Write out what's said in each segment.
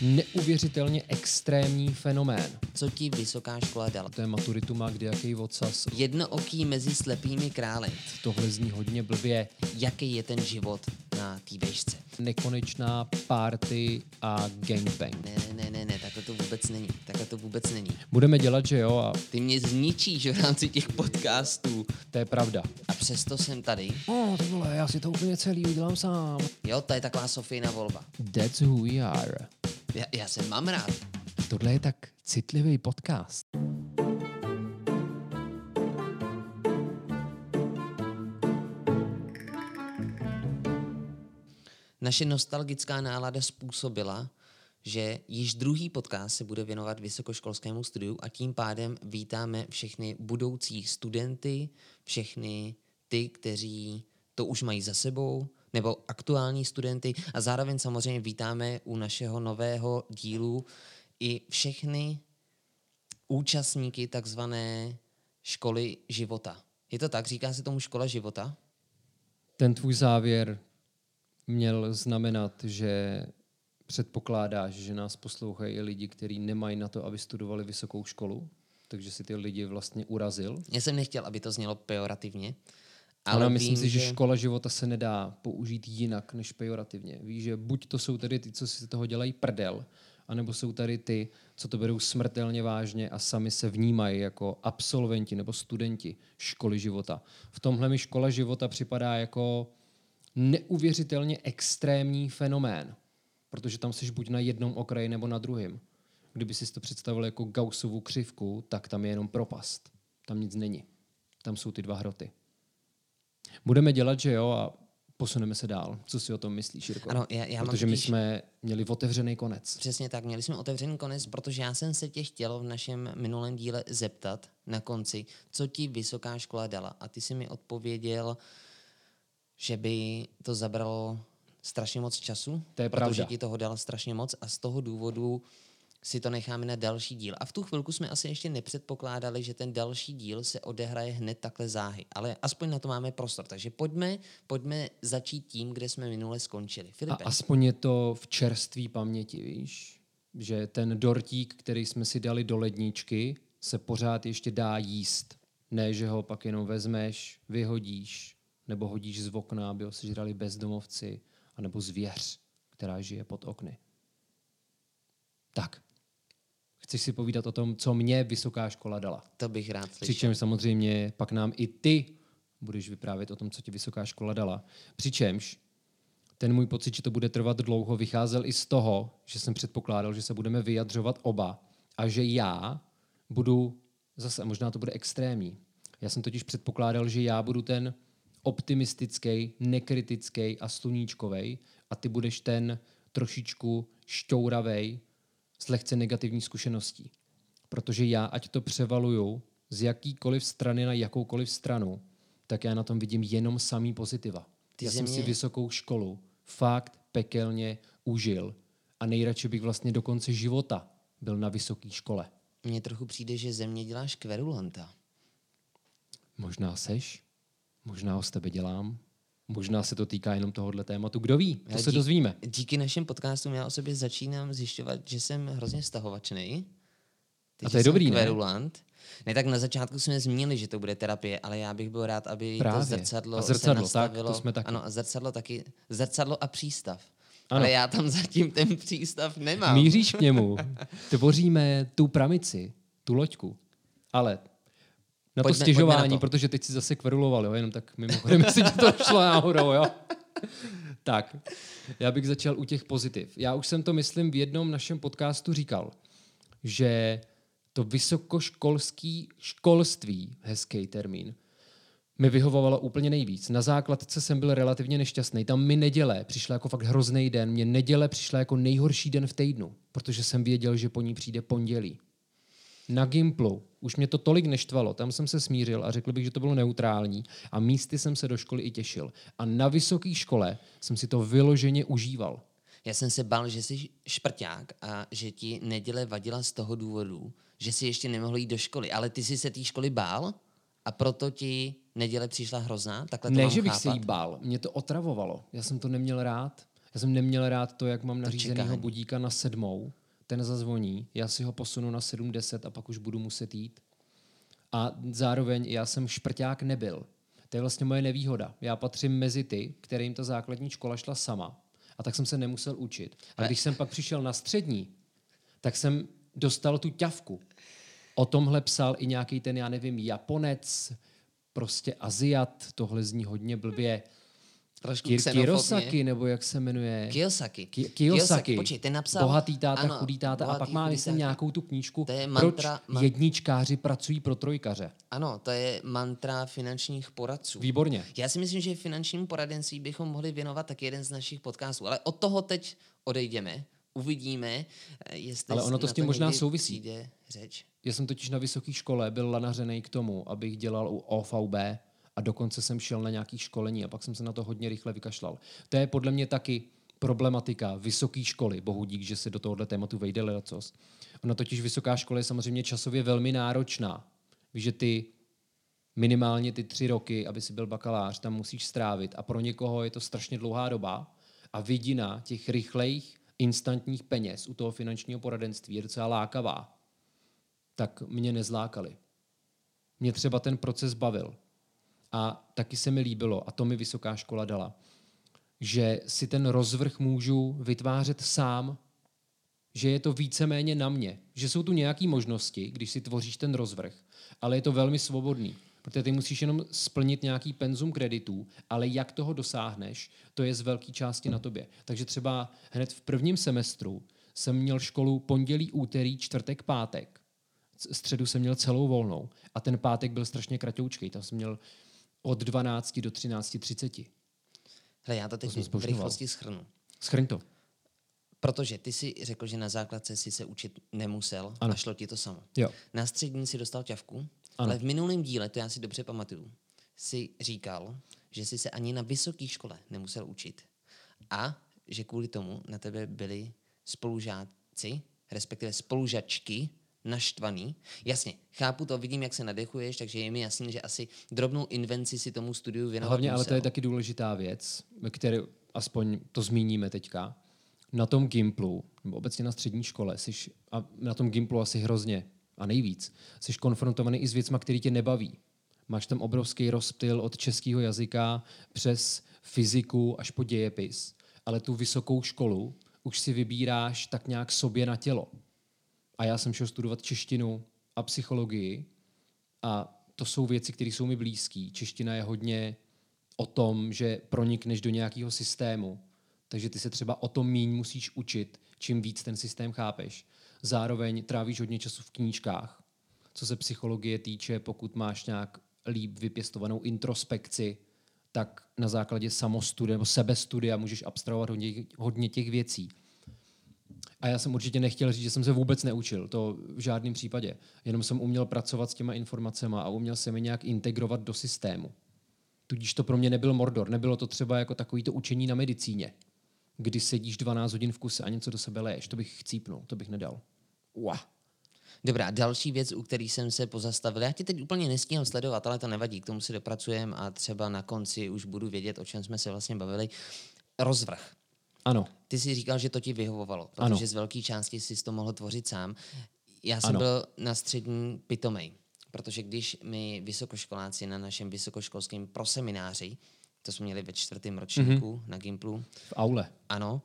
neuvěřitelně extrémní fenomén. Co ti vysoká škola dala? To je maturitu má kdy jaký odsaz. Jednooký mezi slepými krály. Tohle zní hodně blbě. Jaký je ten život na té vejšce? Nekonečná party a gangbang. Ne, ne, ne, ne, ne, takhle to vůbec není. Takhle to vůbec není. Budeme dělat, že jo, a Ty mě zničíš v rámci těch podcastů. to je pravda. A přesto jsem tady. Oh, ty vole, já si to úplně celý udělám sám. Jo, to je taková Sofína volba. That's who we are. Já, já se mám rád. Tohle je tak citlivý podcast. Naše nostalgická nálada způsobila, že již druhý podcast se bude věnovat vysokoškolskému studiu a tím pádem vítáme všechny budoucí studenty, všechny ty, kteří to už mají za sebou, nebo aktuální studenty a zároveň samozřejmě vítáme u našeho nového dílu i všechny účastníky takzvané školy života. Je to tak? Říká se tomu škola života? Ten tvůj závěr měl znamenat, že předpokládáš, že nás poslouchají i lidi, kteří nemají na to, aby studovali vysokou školu, takže si ty lidi vlastně urazil. Já jsem nechtěl, aby to znělo pejorativně, Ale ale myslím vím, si, že škola života se nedá použít jinak než pejorativně. Víš, že buď to jsou tedy ty, co si z toho dělají prdel, anebo jsou tady ty, co to berou smrtelně vážně a sami se vnímají jako absolventi nebo studenti školy života. V tomhle mi škola života připadá jako neuvěřitelně extrémní fenomén, protože tam jsi buď na jednom okraji nebo na druhém. Kdyby si to představil jako Gaussovu křivku, tak tam je jenom propast. Tam nic není. Tam jsou ty dva hroty. Budeme dělat, že jo, a posuneme se dál. Co si o tom myslíš, Jirko? Ano, já- já mám Protože my totiž- jsme měli otevřený konec. Přesně tak, měli jsme otevřený konec, protože já jsem se tě chtěl v našem minulém díle zeptat na konci, co ti vysoká škola dala. A ty si mi odpověděl, že by to zabralo strašně moc času, To je protože pravda. ti toho dala strašně moc a z toho důvodu si to necháme na další díl. A v tu chvilku jsme asi ještě nepředpokládali, že ten další díl se odehraje hned takhle záhy. Ale aspoň na to máme prostor. Takže pojďme, pojďme začít tím, kde jsme minule skončili. A Filipe, aspoň je to v čerství paměti, víš? Že ten dortík, který jsme si dali do ledničky, se pořád ještě dá jíst. Ne, že ho pak jenom vezmeš, vyhodíš, nebo hodíš z okna, aby ho sežrali bezdomovci, anebo zvěř, která žije pod okny. Tak. Chceš si povídat o tom, co mě vysoká škola dala? to bych rád slyšel. Přičemž samozřejmě pak nám i ty budeš vyprávět o tom, co ti vysoká škola dala. Přičemž ten můj pocit, že to bude trvat dlouho, vycházel i z toho, že jsem předpokládal, že se budeme vyjadřovat oba a že já budu, zase možná to bude extrémní, já jsem totiž předpokládal, že já budu ten optimistický, nekritický a sluníčkovej a ty budeš ten trošičku šťouravej s lehce negativní zkušeností. Protože já, ať to převaluju z jakýkoliv strany na jakoukoliv stranu, tak já na tom vidím jenom samý pozitiva. Ty já ze jsem si vysokou školu fakt pekelně užil a nejradši bych vlastně do konce života byl na vysoké škole. Mně trochu přijde, že ze mě děláš kverulanta. Možná seš, možná ho z tebe dělám, možná se to týká jenom tohohle tématu. Kdo ví, to se dozvíme. Díky našim podcastům já o sobě začínám zjišťovat, že jsem hrozně stahovačný. A to je dobrý, ne? kverulant. Ne, tak na začátku jsme zmínili, že to bude terapie, ale já bych byl rád, aby Právě. to zrcadlo, A zrcadlo, se tak, nastavilo. to jsme taky. Ano, a zrcadlo taky. Zrcadlo a přístav. Ano. Ale já tam zatím ten přístav nemám. Míříš k němu, tvoříme tu pramici, tu loďku. Ale na to Pojďme- stěžování, pojďme na to. protože teď si zase kveruloval, jo? jenom tak mimochodem, jestli ti to šlo náhodou, jo? tak, já bych začal u těch pozitiv. Já už jsem to, myslím, v jednom našem podcastu říkal, že to vysokoškolský školství, hezký termín, mi vyhovovalo úplně nejvíc. Na základce jsem byl relativně nešťastný. Tam mi neděle přišla jako fakt hrozný den. Mě neděle přišla jako nejhorší den v týdnu, protože jsem věděl, že po ní přijde pondělí. Na Gimplu už mě to tolik neštvalo, tam jsem se smířil a řekl bych, že to bylo neutrální a místy jsem se do školy i těšil. A na vysoké škole jsem si to vyloženě užíval. Já jsem se bál, že jsi šprťák a že ti neděle vadila z toho důvodu, že jsi ještě nemohl jít do školy. Ale ty jsi se té školy bál a proto ti neděle přišla hrozná? Takhle to Ne, mám že bych chápat? se jí bál, mě to otravovalo. Já jsem to neměl rád. Já jsem neměl rád to, jak mám nařízenýho budíka na sedmou, ten zazvoní, já si ho posunu na 7.10 a pak už budu muset jít. A zároveň já jsem šprťák nebyl. To je vlastně moje nevýhoda. Já patřím mezi ty, kterým ta základní škola šla sama. A tak jsem se nemusel učit. A když jsem pak přišel na střední, tak jsem dostal tu ťavku. O tomhle psal i nějaký ten, já nevím, Japonec, prostě Aziat, tohle zní hodně blbě. Trošku Kir-. Kirosaki, nebo jak se jmenuje? Kiyosaki. Ki- Kiyosaki. Počkej, ten napsal... Bohatý táta, ano, chudý táta. A bohatý, pak má, myslím, nějakou tu knížku, To je proč mantra- man- jedničkáři pracují pro trojkaře. Ano, to je mantra finančních poradců. Výborně. Já si myslím, že finančnímu poradenství bychom mohli věnovat tak jeden z našich podcastů, ale od toho teď odejdeme, uvidíme, eh, jestli Ale ono to s tím možná někdy souvisí. Přijde řeč. Já jsem totiž na vysoké škole byl lanařený k tomu, abych dělal u OVB a dokonce jsem šel na nějaké školení a pak jsem se na to hodně rychle vykašlal. To je podle mě taky problematika vysoké školy, bohu dík, že se do tohohle tématu vejde lecos. Ona totiž vysoká škola je samozřejmě časově velmi náročná. Víš, že ty minimálně ty tři roky, aby si byl bakalář, tam musíš strávit a pro někoho je to strašně dlouhá doba a vidina těch rychlejch, instantních peněz u toho finančního poradenství je docela lákavá tak mě nezlákali. Mě třeba ten proces bavil. A taky se mi líbilo, a to mi vysoká škola dala, že si ten rozvrh můžu vytvářet sám, že je to víceméně na mě. Že jsou tu nějaké možnosti, když si tvoříš ten rozvrh, ale je to velmi svobodný. Protože ty musíš jenom splnit nějaký penzum kreditů, ale jak toho dosáhneš, to je z velké části na tobě. Takže třeba hned v prvním semestru jsem měl školu pondělí, úterý, čtvrtek, pátek. Středu jsem měl celou volnou a ten pátek byl strašně kratoučkej. Tam jsem měl od 12 do 13.30. Hele, já to teď jsem v rychlosti schrnu. Schrň to. Protože ty si řekl, že na základce si se učit nemusel Ano. a šlo ti to samo. Jo. Na střední si dostal ťavku, Ano. ale v minulém díle, to já si dobře pamatuju, si říkal, že si se ani na vysoké škole nemusel učit. A že kvůli tomu na tebe byli spolužáci, respektive spolužačky, naštvaný. Jasně, chápu to, vidím, jak se nadechuješ, takže je mi jasný, že asi drobnou invenci si tomu studiu věnovat Hlavně, ale to je musel. taky důležitá věc, které aspoň to zmíníme teďka. Na tom Gimplu, nebo obecně na střední škole, jsi, a na tom Gimplu asi hrozně a nejvíc, jsi konfrontovaný i s věcmi, které tě nebaví. Máš tam obrovský rozptyl od českého jazyka přes fyziku až po dějepis, ale tu vysokou školu už si vybíráš tak nějak sobě na tělo. A já jsem šel studovat češtinu a psychologii a to jsou věci, které jsou mi blízké. Čeština je hodně o tom, že pronikneš do nějakého systému, takže ty se třeba o tom míň musíš učit, čím víc ten systém chápeš. Zároveň trávíš hodně času v knížkách. Co se psychologie týče, pokud máš nějak líp vypěstovanou introspekci, tak na základě samostudia nebo sebestudia můžeš abstrahovat hodně, hodně těch věcí. A já jsem určitě nechtěl říct, že jsem se vůbec neučil, to v žádném případě. Jenom jsem uměl pracovat s těma informacemi a uměl jsem je nějak integrovat do systému. Tudíž to pro mě nebyl Mordor, nebylo to třeba jako takový to učení na medicíně, kdy sedíš 12 hodin v kuse a něco do sebe leješ. To bych chcípnul, to bych nedal. Uah. Dobrá, další věc, u který jsem se pozastavil. Já ti teď úplně nestíhám sledovat, ale to nevadí, k tomu si dopracujeme a třeba na konci už budu vědět, o čem jsme se vlastně bavili. Rozvrh. Ano, Ty jsi říkal, že to ti vyhovovalo, protože Ano. z velké části jsi to mohl tvořit sám. Já jsem Ano. byl na střední pitomej, protože když my vysokoškoláci na našem vysokoškolském prosemináři, to jsme měli ve čtvrtém ročníku mm-hmm. na Gimplu, v aule. ano,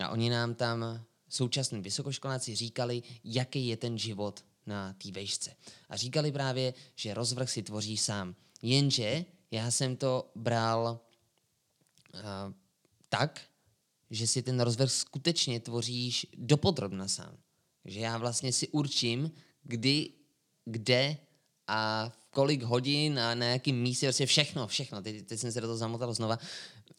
a oni nám tam současní vysokoškoláci říkali, jaký je ten život na té vejšce. A říkali právě, že rozvrh si tvoří sám. Jenže já jsem to bral uh, tak, že si ten rozvrh skutečně tvoříš dopodrobna sám. Že já vlastně si určím, kdy, kde a v kolik hodin a na jakém místě, prostě všechno, všechno. Teď, teď jsem se do toho zamotal znova.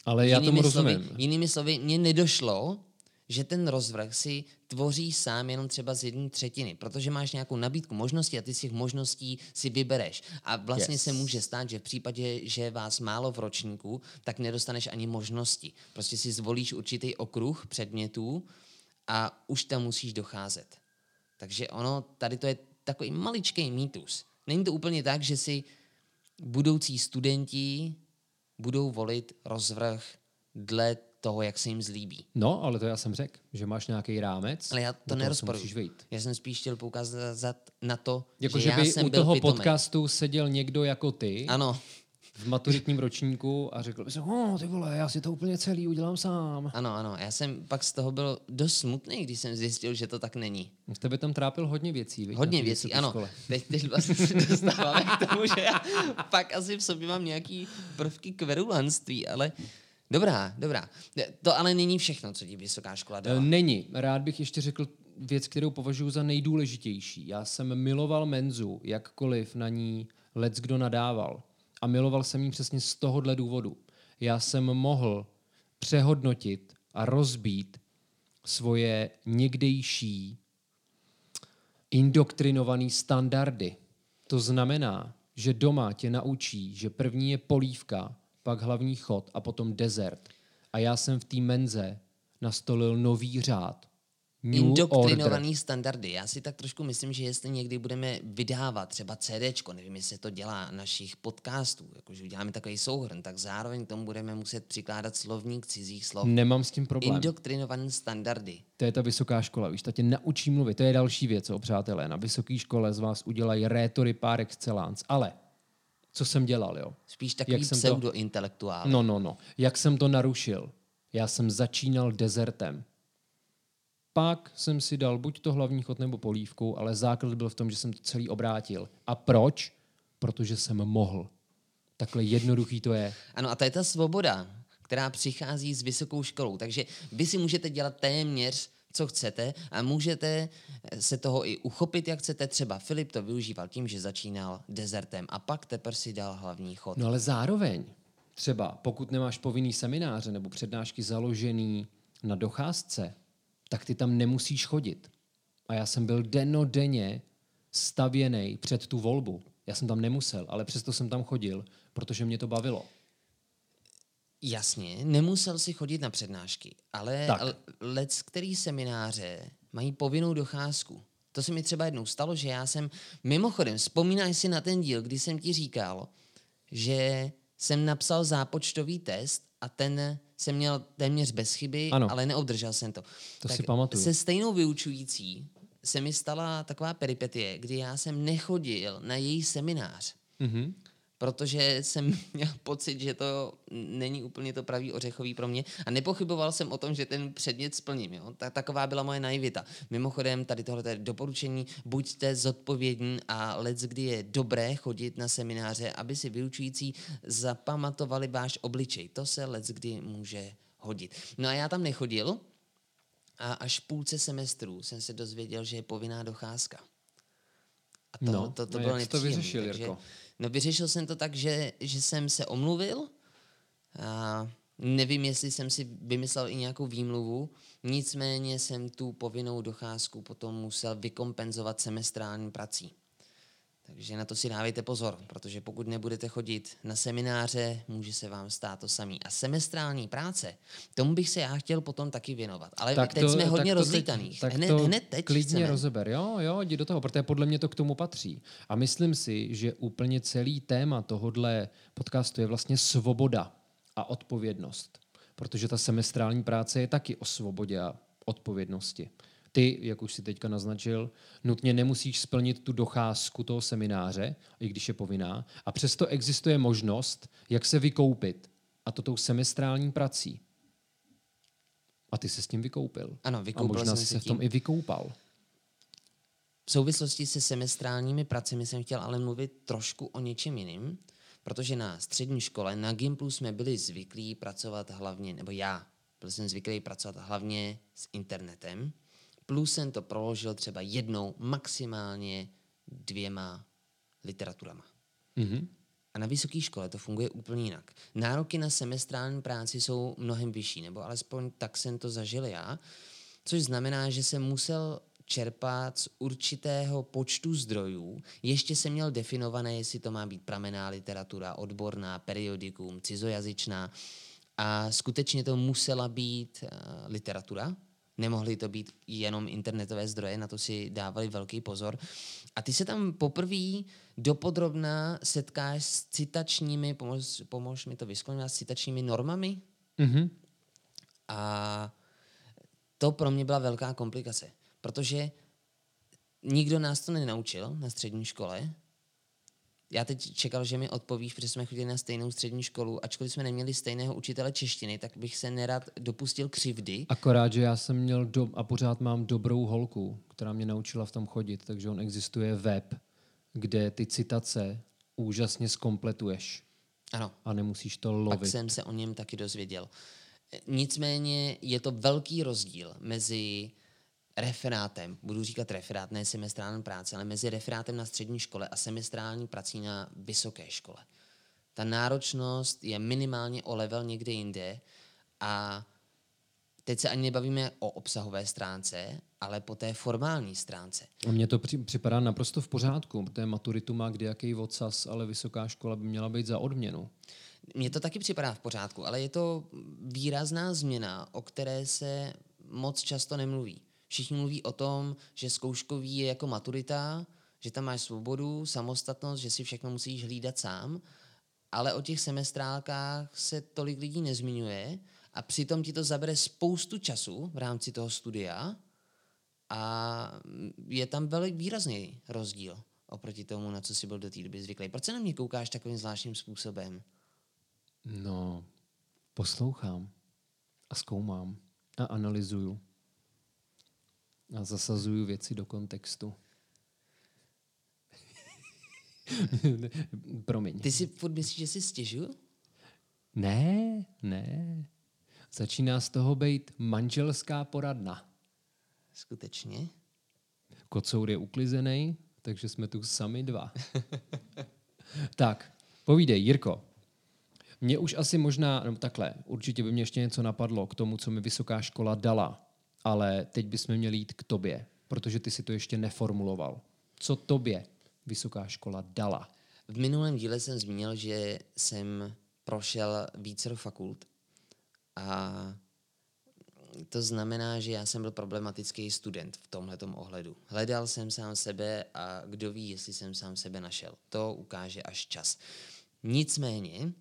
Ale já tomu slovy, rozumím. Jinými slovy, mně nedošlo, že ten rozvrh si tvoří sám jenom třeba z jedné třetiny, protože máš nějakou nabídku možností a ty z těch možností si vybereš. A vlastně Yes. se může stát, že v případě, že vás málo v ročníku, tak nedostaneš ani možnosti. Prostě si zvolíš určitý okruh předmětů a už tam musíš docházet. Takže ono, tady to je takový maličký mýtus. Není to úplně tak, že si budoucí studenti budou volit rozvrh dle toho, jak se jim zlíbí. No, ale to já jsem řekl, že máš nějaký rámec. Ale já to se nerozporuji. Já jsem spíš chtěl poukázat na to, Jako, že, že já by jsem u byl toho pitomej. podcastu seděl někdo jako ty Ano, v maturitním ročníku a řekl by si, oh, ty vole, já si to úplně celý udělám sám. ano, ano. Já jsem pak z toho byl dost smutný, když jsem zjistil, že to tak není. Z tebe tam trápil hodně věcí, viď, Hodně věcí, ano. škole. Teď, teď vlastně se dostáváme k tomu, že já pak asi v sobě mám nějaký prvky kverulanství, ale dobrá, dobrá. To ale není všechno, co ti vysoká škola Eh, dala. Není. Rád bych ještě řekl věc, kterou považuji za nejdůležitější. Já jsem miloval menzu, jakkoliv na ní lec kdo nadával. A miloval jsem ji přesně z tohohle důvodu. Já jsem mohl přehodnotit a rozbít svoje někdejší indoktrinované standardy. To znamená, že doma tě naučí, že první je polívka, pak hlavní chod a potom dezert. A já jsem v té menze nastolil nový řád. New order. Indoktrinovaný standardy. Já si tak trošku myslím, že jestli někdy budeme vydávat třeba CDčko, nevím, jestli se to dělá našich podcastů, jakože uděláme takový souhrn, tak zároveň k tomu budeme muset přikládat slovník cizích slov. Nemám s tím problém. Indoktrinovaný standardy. To je ta vysoká škola, víš, ta tě naučí mluvit. To je další věc, o přátelé. Na vysoké škole z vás udělají rétory par excellence. Ale co jsem dělal, jo? Spíš takový jsem to- pseudointelektuál. No, no, no. Jak jsem to narušil? Já jsem začínal dezertem. Pak jsem si dal buď to hlavní chod nebo polívku, ale základ byl v tom, že jsem to celý obrátil. A proč? Protože jsem mohl. Takhle jednoduchý to je. Ano, a to je ta svoboda, která přichází s vysokou školou. Takže vy si můžete dělat téměř, co chcete a můžete se toho i uchopit, jak chcete. Třeba Filip to využíval tím, že začínal dezertem a pak teprve si dal hlavní chod. No ale zároveň, třeba pokud nemáš povinný semináře nebo přednášky založený na docházce, tak ty tam nemusíš chodit. A já jsem byl denodenně stavěný před tu volbu. Já jsem tam nemusel, ale přesto jsem tam chodil, protože mě to bavilo. Jasně, nemusel si chodit na přednášky, ale Tak. lec, který semináře mají povinnou docházku. To se mi třeba jednou stalo, že já jsem, mimochodem, vzpomínáš si na ten díl, kdy jsem ti říkal, že jsem napsal zápočtový test a ten jsem měl téměř bez chyby, Ano. ale neobdržel jsem to. To si pamatuju. Se stejnou vyučující se mi stala taková peripetie, kdy já jsem nechodil na její seminář Mhm. Protože jsem měl pocit, že to není úplně to pravý ořechový pro mě a nepochyboval jsem o tom, že ten předmět splním. Jo? Ta, taková byla moje naivita. Mimochodem, tady tohle je doporučení, buďte zodpovědní a let, kdy je dobré chodit na semináře, aby si vyučující zapamatovali váš obličej. To se let, kdy může hodit. No a já tam nechodil a až v půlce semestru jsem se dozvěděl, že je povinná docházka. A to, No, to, to a bylo jak jsi to vyřešil, takže- Jirko? No vyřešil jsem to tak, že, že jsem se omluvil. A nevím, jestli jsem si vymyslel i nějakou výmluvu, nicméně jsem tu povinnou docházku potom musel vykompenzovat semestrální prací. Takže na to si dávejte pozor, protože pokud nebudete chodit na semináře, může se vám stát to samý. A semestrální práce, tomu bych se já chtěl potom taky věnovat. Ale tak teď jsme hodně to rozlítaných. Teď, tak hned, to hned teď klidně chceme. rozeber. Jo, jo, jdi do toho, protože podle mě to k tomu patří. A myslím si, že úplně celý téma tohodle podcastu je vlastně svoboda a odpovědnost. Protože ta semestrální práce je taky o svobodě a odpovědnosti. Ty, jak už si teďka naznačil, nutně nemusíš splnit tu docházku toho semináře, i když je povinná, a přesto existuje možnost, jak se vykoupit. A to tou semestrální prací. A ty se s tím vykoupil. Ano, A vykoupil možná jsem jsi se se v tom tím. i vykoupal. V souvislosti se semestrálními pracemi jsem chtěl ale mluvit trošku o něčem jiným, protože na střední škole, na Gimplu jsme byli zvyklí pracovat hlavně, nebo já byl jsem zvyklý pracovat hlavně s internetem, plus jsem to proložil třeba jednou, maximálně dvěma literaturama. Mhm. A na vysoké škole to funguje úplně jinak. Nároky na semestrální práci jsou mnohem vyšší, nebo alespoň tak jsem to zažil já, což znamená, že jsem musel čerpat z určitého počtu zdrojů. Ještě jsem měl definované, jestli to má být pramená literatura, odborná, periodikum, cizojazyčná. A skutečně to musela být uh, literatura. Nemohly to být jenom internetové zdroje, na to si dávali velký pozor. A ty se tam poprvé dopodrobná setkáš s citačními, pomož, pomož mi to vyslovit, s citačními normami, Mhm. A to pro mě byla velká komplikace, protože nikdo nás to nenaučil na střední škole. Já teď čekal, že mi odpovíš, protože jsme chodili na stejnou střední školu. Ačkoliv jsme neměli stejného učitele češtiny, tak bych se nerad dopustil křivdy. Akorát, že já jsem měl do, a pořád mám dobrou holku, která mě naučila v tom chodit, takže on existuje web, kde ty citace úžasně zkompletuješ Ano, a nemusíš to pak lovit. jsem se o něm taky dozvěděl. Nicméně je to velký rozdíl mezi referátem, budu říkat referát, ne semestrální práce, ale mezi referátem na střední škole a semestrální prací na vysoké škole. Ta náročnost je minimálně o level někde jinde a teď se ani nebavíme o obsahové stránce, ale po té formální stránce. A mně to při, připadá naprosto v pořádku, protože maturitu má kdejaký odsaz, ale vysoká škola by měla být za odměnu. Mně to taky připadá v pořádku, ale je to výrazná změna, o které se moc často nemluví. Všichni mluví o tom, že zkouškový je jako maturita, že tam máš svobodu, samostatnost, že si všechno musíš hlídat sám, ale o těch semestrálkách se tolik lidí nezmiňuje a přitom ti to zabere spoustu času v rámci toho studia a je tam velmi výrazný rozdíl oproti tomu, na co si byl do té doby zvyklý. Proč se na mě koukáš takovým zvláštním způsobem? No, poslouchám a zkoumám a analyzuju a zasazuju věci do kontextu. Promiň. Ty si furt myslíš, že si stěžuju? Ne, ne. Začíná z toho být manželská poradna. Skutečně? Kocour je uklizený, takže jsme tu sami dva. tak, povídej, Jirko. Mě už asi možná, no takhle, určitě by mě ještě něco napadlo k tomu, co mi vysoká škola dala, ale teď bychom měli jít k tobě, protože ty si to ještě neformuloval. Co tobě vysoká škola dala? V minulém díle jsem zmínil, že jsem prošel více fakult a to znamená, že já jsem byl problematický student v tomhletom ohledu. Hledal jsem sám sebe a kdo ví, jestli jsem sám sebe našel. To ukáže až čas. Nicméně,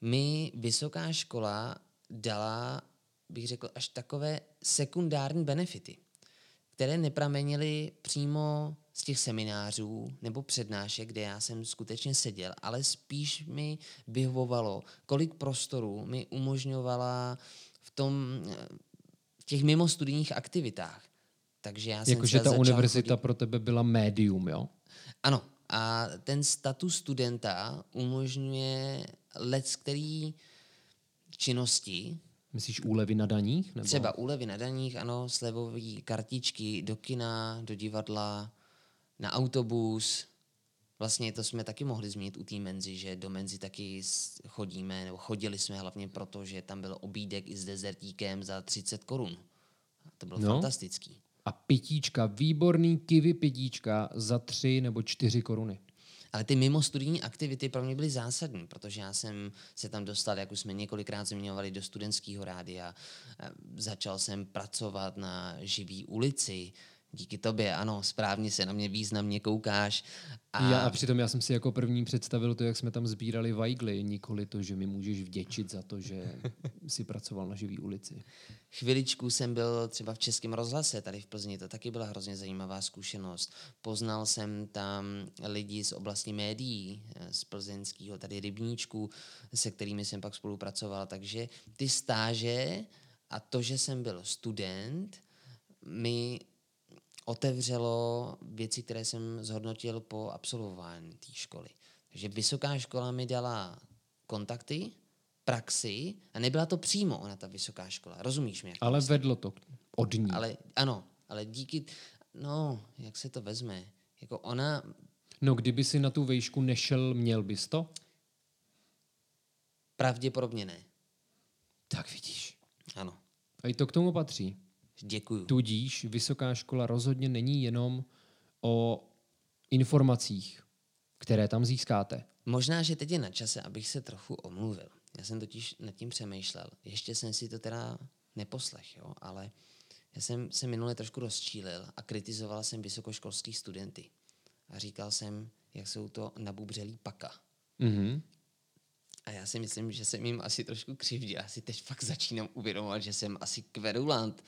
mi vysoká škola dala, bych řekl, až takové sekundární benefity, které nepramenily přímo z těch seminářů nebo přednášek, kde já jsem skutečně seděl, ale spíš mi vyhovovalo, kolik prostoru mi umožňovala v tom, v těch mimostudijních aktivitách. Takže já jsem Jakože ta univerzita chodit- pro tebe byla médium, jo? ano, a ten status studenta umožňuje let, který činnosti, Myslíš úlevy na daních? Nebo? třeba úlevy na daních, ano, slevové kartičky do kina, do divadla, na autobus. Vlastně to jsme taky mohli zmínit u té menzy, že do menzy taky chodíme, nebo chodili jsme hlavně proto, že tam byl obídek i s dezertíkem za 30 korun. To bylo No. fantastický. A pitíčka, výborný kivy pitíčka za tři nebo čtyři koruny. Ale ty mimo studijní aktivity pro mě byly zásadní, protože já jsem se tam dostal, jak už jsme několikrát zmiňovali, do studentského rádia. Začal jsem pracovat na živý ulici. Díky tobě, ano, správně se na mě významně koukáš. A... Já, a přitom já jsem si jako první představil to, jak jsme tam sbírali vajgly, nikoli to, že mi můžeš vděčit za to, že si pracoval na živý ulici. chviličku jsem byl třeba v Českém rozhlase tady v Plzni, to taky byla hrozně zajímavá zkušenost. Poznal jsem tam lidi z oblasti médií, eh, z plzeňského tady rybníčku, se kterými jsem pak spolupracoval, takže ty stáže a to, že jsem byl student, mi otevřelo věci, které jsem zhodnotil po absolvování té školy. Takže vysoká škola mi dala kontakty, praxi a nebyla to přímo ona ta vysoká škola. Rozumíš to Ale myslím? vedlo to od ní. ale ano, ale díky, no, jak se to vezme? Jako ona, No, kdyby si na tu vejšku nešel, měl bys to? pravděpodobně ne. Tak vidíš. Ano, A i to k tomu patří. Děkuju. Tudíž vysoká škola rozhodně není jenom o informacích, které tam získáte. Možná, že teď je na čase, abych se trochu omluvil. Já jsem totiž nad tím přemýšlel. Ještě jsem si to teda neposlech, jo, ale já jsem se minule trošku rozčílil a kritizoval jsem vysokoškolský studenty. A říkal jsem, jak jsou to nabubřelý paka. Mhm. A já si myslím, že jsem jim asi trošku křivdil. Já si teď fakt začínám uvědomovat, že jsem asi kverulant.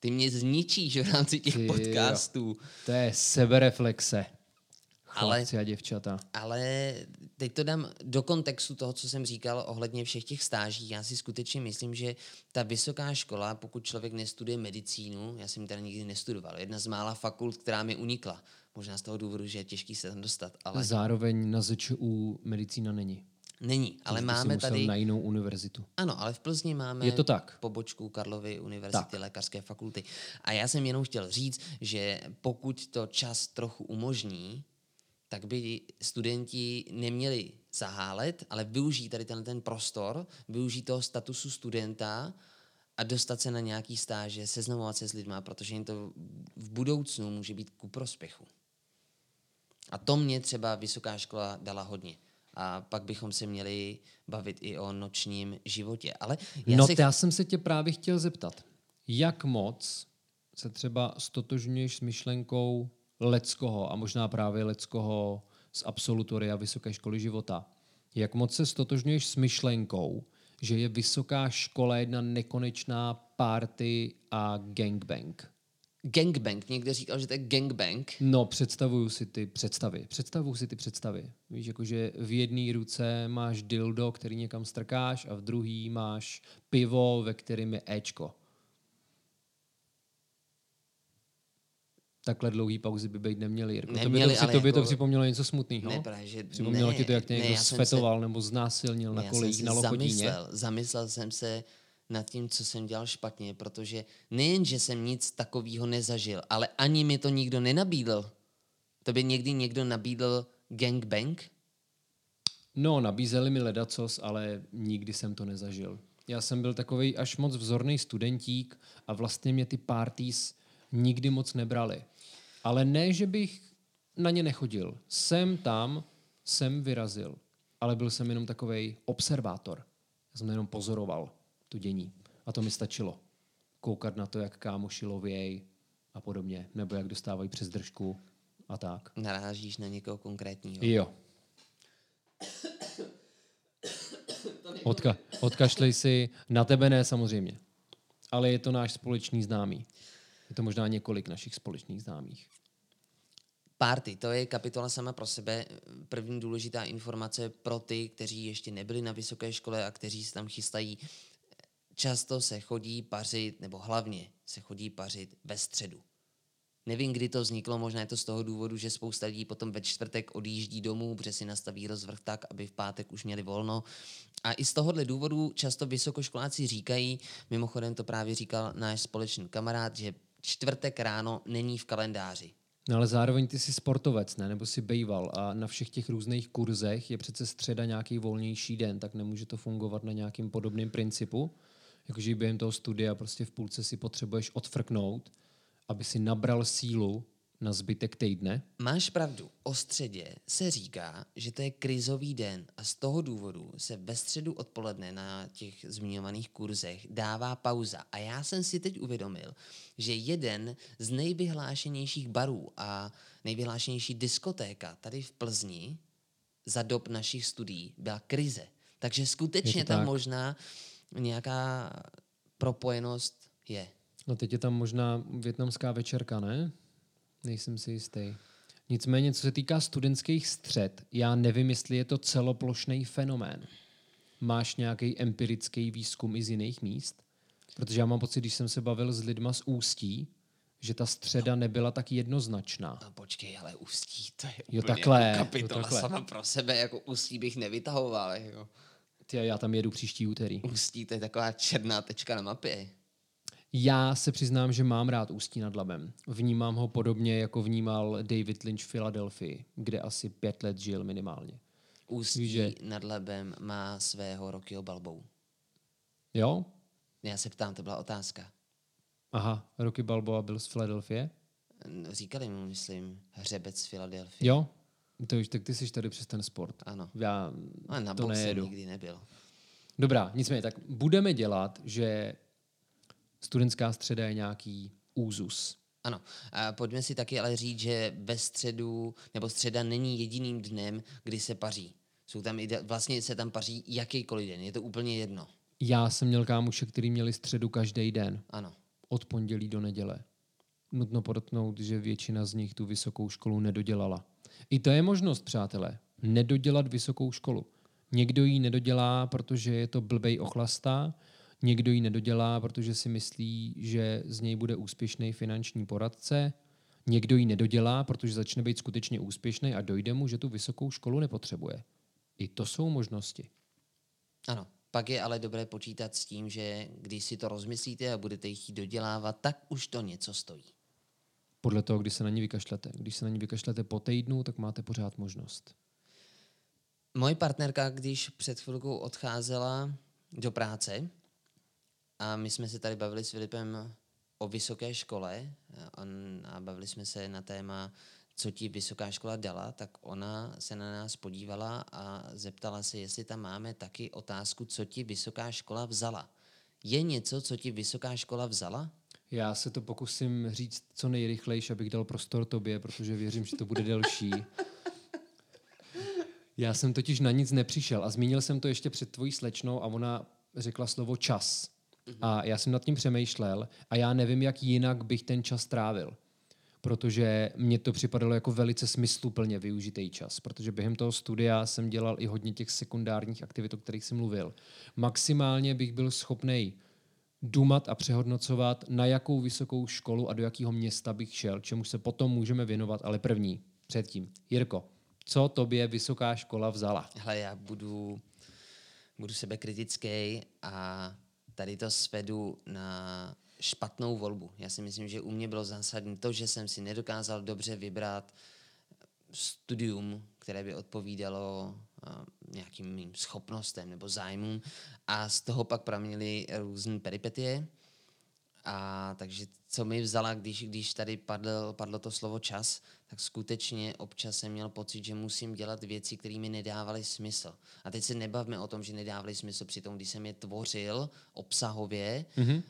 Ty mě zničíš v rámci těch Ty jo. podcastů. To je sebereflexe. Ale- Chlapci a děvčata. Ale teď to dám do kontextu toho, co jsem říkal ohledně všech těch stáží. Já si skutečně myslím, že ta vysoká škola, pokud člověk nestuduje medicínu, já jsem ji teda nikdy nestudoval, jedna z mála fakult, která mi unikla. Možná z toho důvodu, že je těžký se tam dostat, ale Zároveň na ZČU medicína není. Není. Ale si máme tady... na jinou univerzitu. Ano, ale v Plzni máme Je to tak. pobočku Karlovy univerzity Tak. lékařské fakulty. A já jsem jenom chtěl říct, že pokud to čas trochu umožní, tak by studenti neměli zahálet, ale využít tady ten, ten prostor, využít toho statusu studenta a dostat se na nějaký stáže, seznamovat se s lidma, protože jim to v budoucnu může být ku prospěchu. A to mě třeba vysoká škola dala hodně. A pak bychom se měli bavit i o nočním životě. Ale já no, si... já jsem se tě právě chtěl zeptat, jak moc se třeba stotožňuješ s myšlenkou Leckoho a možná právě Leckoho z absolutoria Vysoké školy života. Jak moc se stotožňuješ s myšlenkou, že je vysoká škola jedna nekonečná party a gangbang? Gangbang. Někde říkal, že to je gangbang. No, představuju si ty představy. Představuju si ty představy. Víš, jakože v jedné ruce máš dildo, který někam strkáš a v druhý máš pivo, ve kterém je Ečko. Takhle dlouhý pauzy by být neměly, Jirko. to by Neměly, to, ale tobě to jako- připomnělo něco smutného. Ne, právě, že Připomnělo ne, ti to, jak tě ne, někdo já jsem se- nebo znásilnil na Já jsem kolejích na Lochotíně. zamyslel, zamyslel jsem se nad tím, co jsem dělal špatně, protože nejen, že jsem nic takového nezažil, ale ani mi to nikdo nenabídl. To by někdy někdo nabídl gangbang? No, nabízeli mi ledacos, ale nikdy jsem to nezažil. Já jsem byl takový až moc vzorný studentík a vlastně mě ty parties nikdy moc nebrali. Ale ne, že bych na ně nechodil. Jsem tam, jsem vyrazil, ale byl jsem jenom takový observátor. Já jsem jenom pozoroval to dění. A to mi stačilo. Koukat na to, jak kámoši lověj a podobně. Nebo jak dostávají přes držku a tak. Narážíš na někoho konkrétního. Jo. Odka- odkašlej si, na tebe ne samozřejmě, ale je to náš společný známý. Je to možná několik našich společných známých. Party, to je kapitola sama pro sebe. První důležitá informace pro ty, kteří ještě nebyli na vysoké škole a kteří se tam chystají. Často se chodí pařit, nebo hlavně se chodí pařit ve středu. Nevím, kdy to vzniklo, možná je to z toho důvodu, že spousta lidí potom ve čtvrtek odjíždí domů, protože si nastaví rozvrh tak, aby v pátek už měli volno. A i z tohohle důvodu často vysokoškoláci říkají, mimochodem to právě říkal náš společný kamarád, že čtvrtek ráno není v kalendáři. No ale zároveň ty jsi sportovec, ne? Nebo si bejval a na všech těch různých kurzech je přece středa nějaký volnější den, tak nemůže to fungovat na nějakým podobným principu. Jakože během toho studia prostě v půlce si potřebuješ odfrknout, aby si nabral sílu na zbytek týdne. Máš pravdu, o středě se říká, že to je krizový den a z toho důvodu se ve středu odpoledne na těch zmiňovaných kurzech dává pauza. A já jsem si teď uvědomil, že jeden z nejvyhlášenějších barů a nejvyhlášenější diskotéka tady v Plzni za dob našich studií byla krize. Takže skutečně tam tak. možná nějaká propojenost je. No teď je tam možná větnamská večerka, ne? Nejsem si jistý. Nicméně, co se týká studentských střed, já nevím, jestli je to celoplošný fenomén. Máš nějaký empirický výzkum i z jiných míst? Protože já mám pocit, když jsem se bavil s lidma z Ústí, že ta středa nebyla tak jednoznačná. No počkej, ale ústí, to je Jo, takhle, jako jo, kapitola takhle. sama pro sebe, jako ústí bych nevytahoval. Jako. Ty, já tam jedu příští úterý. Ústí to je taková černá tečka na mapě. Já se přiznám, že mám rád Ústí nad Labem. Vnímám ho podobně, jako vnímal David Lynch v Filadelfii, kde asi pět let žil minimálně. Ústí Víš, že- nad Labem má svého Rockyho Balbou. Jo? Já se ptám, to byla otázka. Aha, Rocky Balboa byl z Filadelfie? Říkali mu, myslím, hřebec z Filadelfie. Jo? To už, tak ty jsi tady přes ten sport. Ano. Já Ale na to boxe nejedu. nikdy nebyl. Dobrá, nicméně, tak budeme dělat, že studentská středa je nějaký úzus. Ano, a pojďme si taky ale říct, že ve středu, nebo středa není jediným dnem, kdy se paří. Jsou tam ide- vlastně se tam paří jakýkoliv den, je to úplně jedno. Já jsem měl kámoše, který měli středu každý den, Ano. od pondělí do neděle. Nutno podotknout, že většina z nich tu vysokou školu nedodělala. I to je možnost, přátelé, nedodělat vysokou školu. Někdo ji nedodělá, protože je to blbej ochlastá, někdo ji nedodělá, protože si myslí, že z něj bude úspěšný finanční poradce, někdo ji nedodělá, protože začne být skutečně úspěšný a dojde mu, že tu vysokou školu nepotřebuje. I to jsou možnosti. Ano. Pak je ale dobré počítat s tím, že když si to rozmyslíte a budete ji chtít dodělávat, tak už to něco stojí. Podle toho, kdy se na ní vykašlete. Když se na ní vykašlete po týdnu, tak máte pořád možnost. Moje partnerka, když před chvilkou odcházela do práce a my jsme se tady bavili s Filipem o vysoké škole a bavili jsme se na téma, co ti vysoká škola dala, tak ona se na nás podívala a zeptala se, jestli tam máme taky otázku, co ti vysoká škola vzala. Je něco, co ti vysoká škola vzala? Já se to pokusím říct co nejrychlejší, abych dal prostor tobě, protože věřím, že to bude delší. Já jsem totiž na nic nepřišel a zmínil jsem to ještě před tvojí slečnou a ona řekla slovo čas. A já jsem nad tím přemýšlel a já nevím, jak jinak bych ten čas trávil. Protože mně to připadalo jako velice smysluplně využitý čas, protože během toho studia jsem dělal i hodně těch sekundárních aktivit, o kterých jsem mluvil. Maximálně bych byl schopný dumat a přehodnocovat, na jakou vysokou školu a do jakého města bych šel, čemu se potom můžeme věnovat, ale první, předtím. Jirko, co tobě vysoká škola vzala? Hele, já budu, budu sebekritický a tady to svedu na špatnou volbu. Já si myslím, že u mě bylo zásadní to, že jsem si nedokázal dobře vybrat studium, které by odpovídalo nějakým mým schopnostem nebo zájmům a z toho pak praměly různé peripetie. A takže co mi vzala, když, když tady padl, padlo to slovo čas, tak skutečně občas jsem měl pocit, že musím dělat věci, které mi nedávaly smysl. A teď se nebavme o tom, že nedávaly smysl při tom, když jsem je tvořil obsahově, mm-hmm.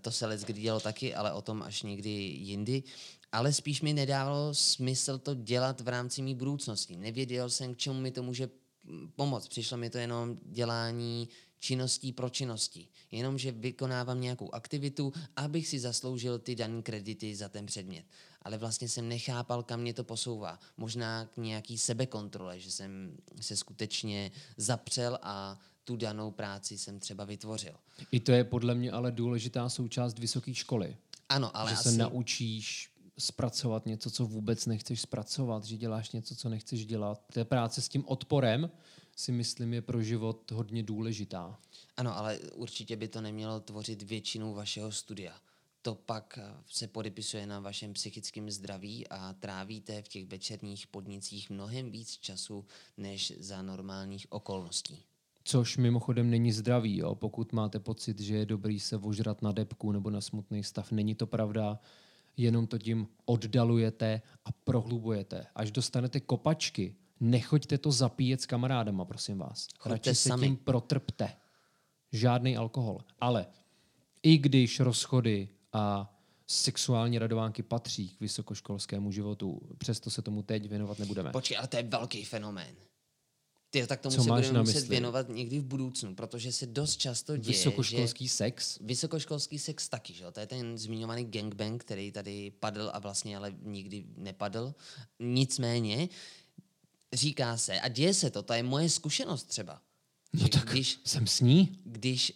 to se let kdy dělo taky, ale o tom až někdy jindy, ale spíš mi nedávalo smysl to dělat v rámci mý budoucnosti. Nevěděl jsem, k čemu mi to může pomoct. Přišlo mi to jenom dělání činností pro činnosti. Jenom, že vykonávám nějakou aktivitu, abych si zasloužil ty dané kredity za ten předmět. Ale vlastně jsem nechápal, kam mě to posouvá. Možná k nějaký sebekontrole, že jsem se skutečně zapřel a tu danou práci jsem třeba vytvořil. I to je podle mě ale důležitá součást vysoké školy. Ano, ale že asi... se naučíš zpracovat něco, co vůbec nechceš zpracovat, že děláš něco, co nechceš dělat. Té práce s tím odporem si myslím je pro život hodně důležitá. Ano, ale určitě by to nemělo tvořit většinu vašeho studia. To pak eh, se podepisuje na vašem psychickém zdraví a trávíte v těch večerních podnicích mnohem víc času než za normálních okolností. Což mimochodem není zdravý, jo? pokud máte pocit, že je dobrý se vožrat na depku nebo na smutný stav. Není to pravda, jenom to tím oddalujete a prohlubujete. Až dostanete kopačky, nechoďte to zapíjet s kamarádama, prosím vás. Choďte Radši se sami. tím protrpte. Žádný alkohol. Ale i když rozchody a sexuální radovánky patří k vysokoškolskému životu, přesto se tomu teď věnovat nebudeme. Počkej, ale to je velký fenomén. Ty, tak tomu Co se budeme muset věnovat někdy v budoucnu, protože se dost často děje, Vysokoškolský že sex? vysokoškolský sex taky, že? jo? to je ten zmiňovaný gangbang, který tady padl a vlastně ale nikdy nepadl. Nicméně říká se, a děje se to, to je moje zkušenost třeba, No tak když, jsem s ní. když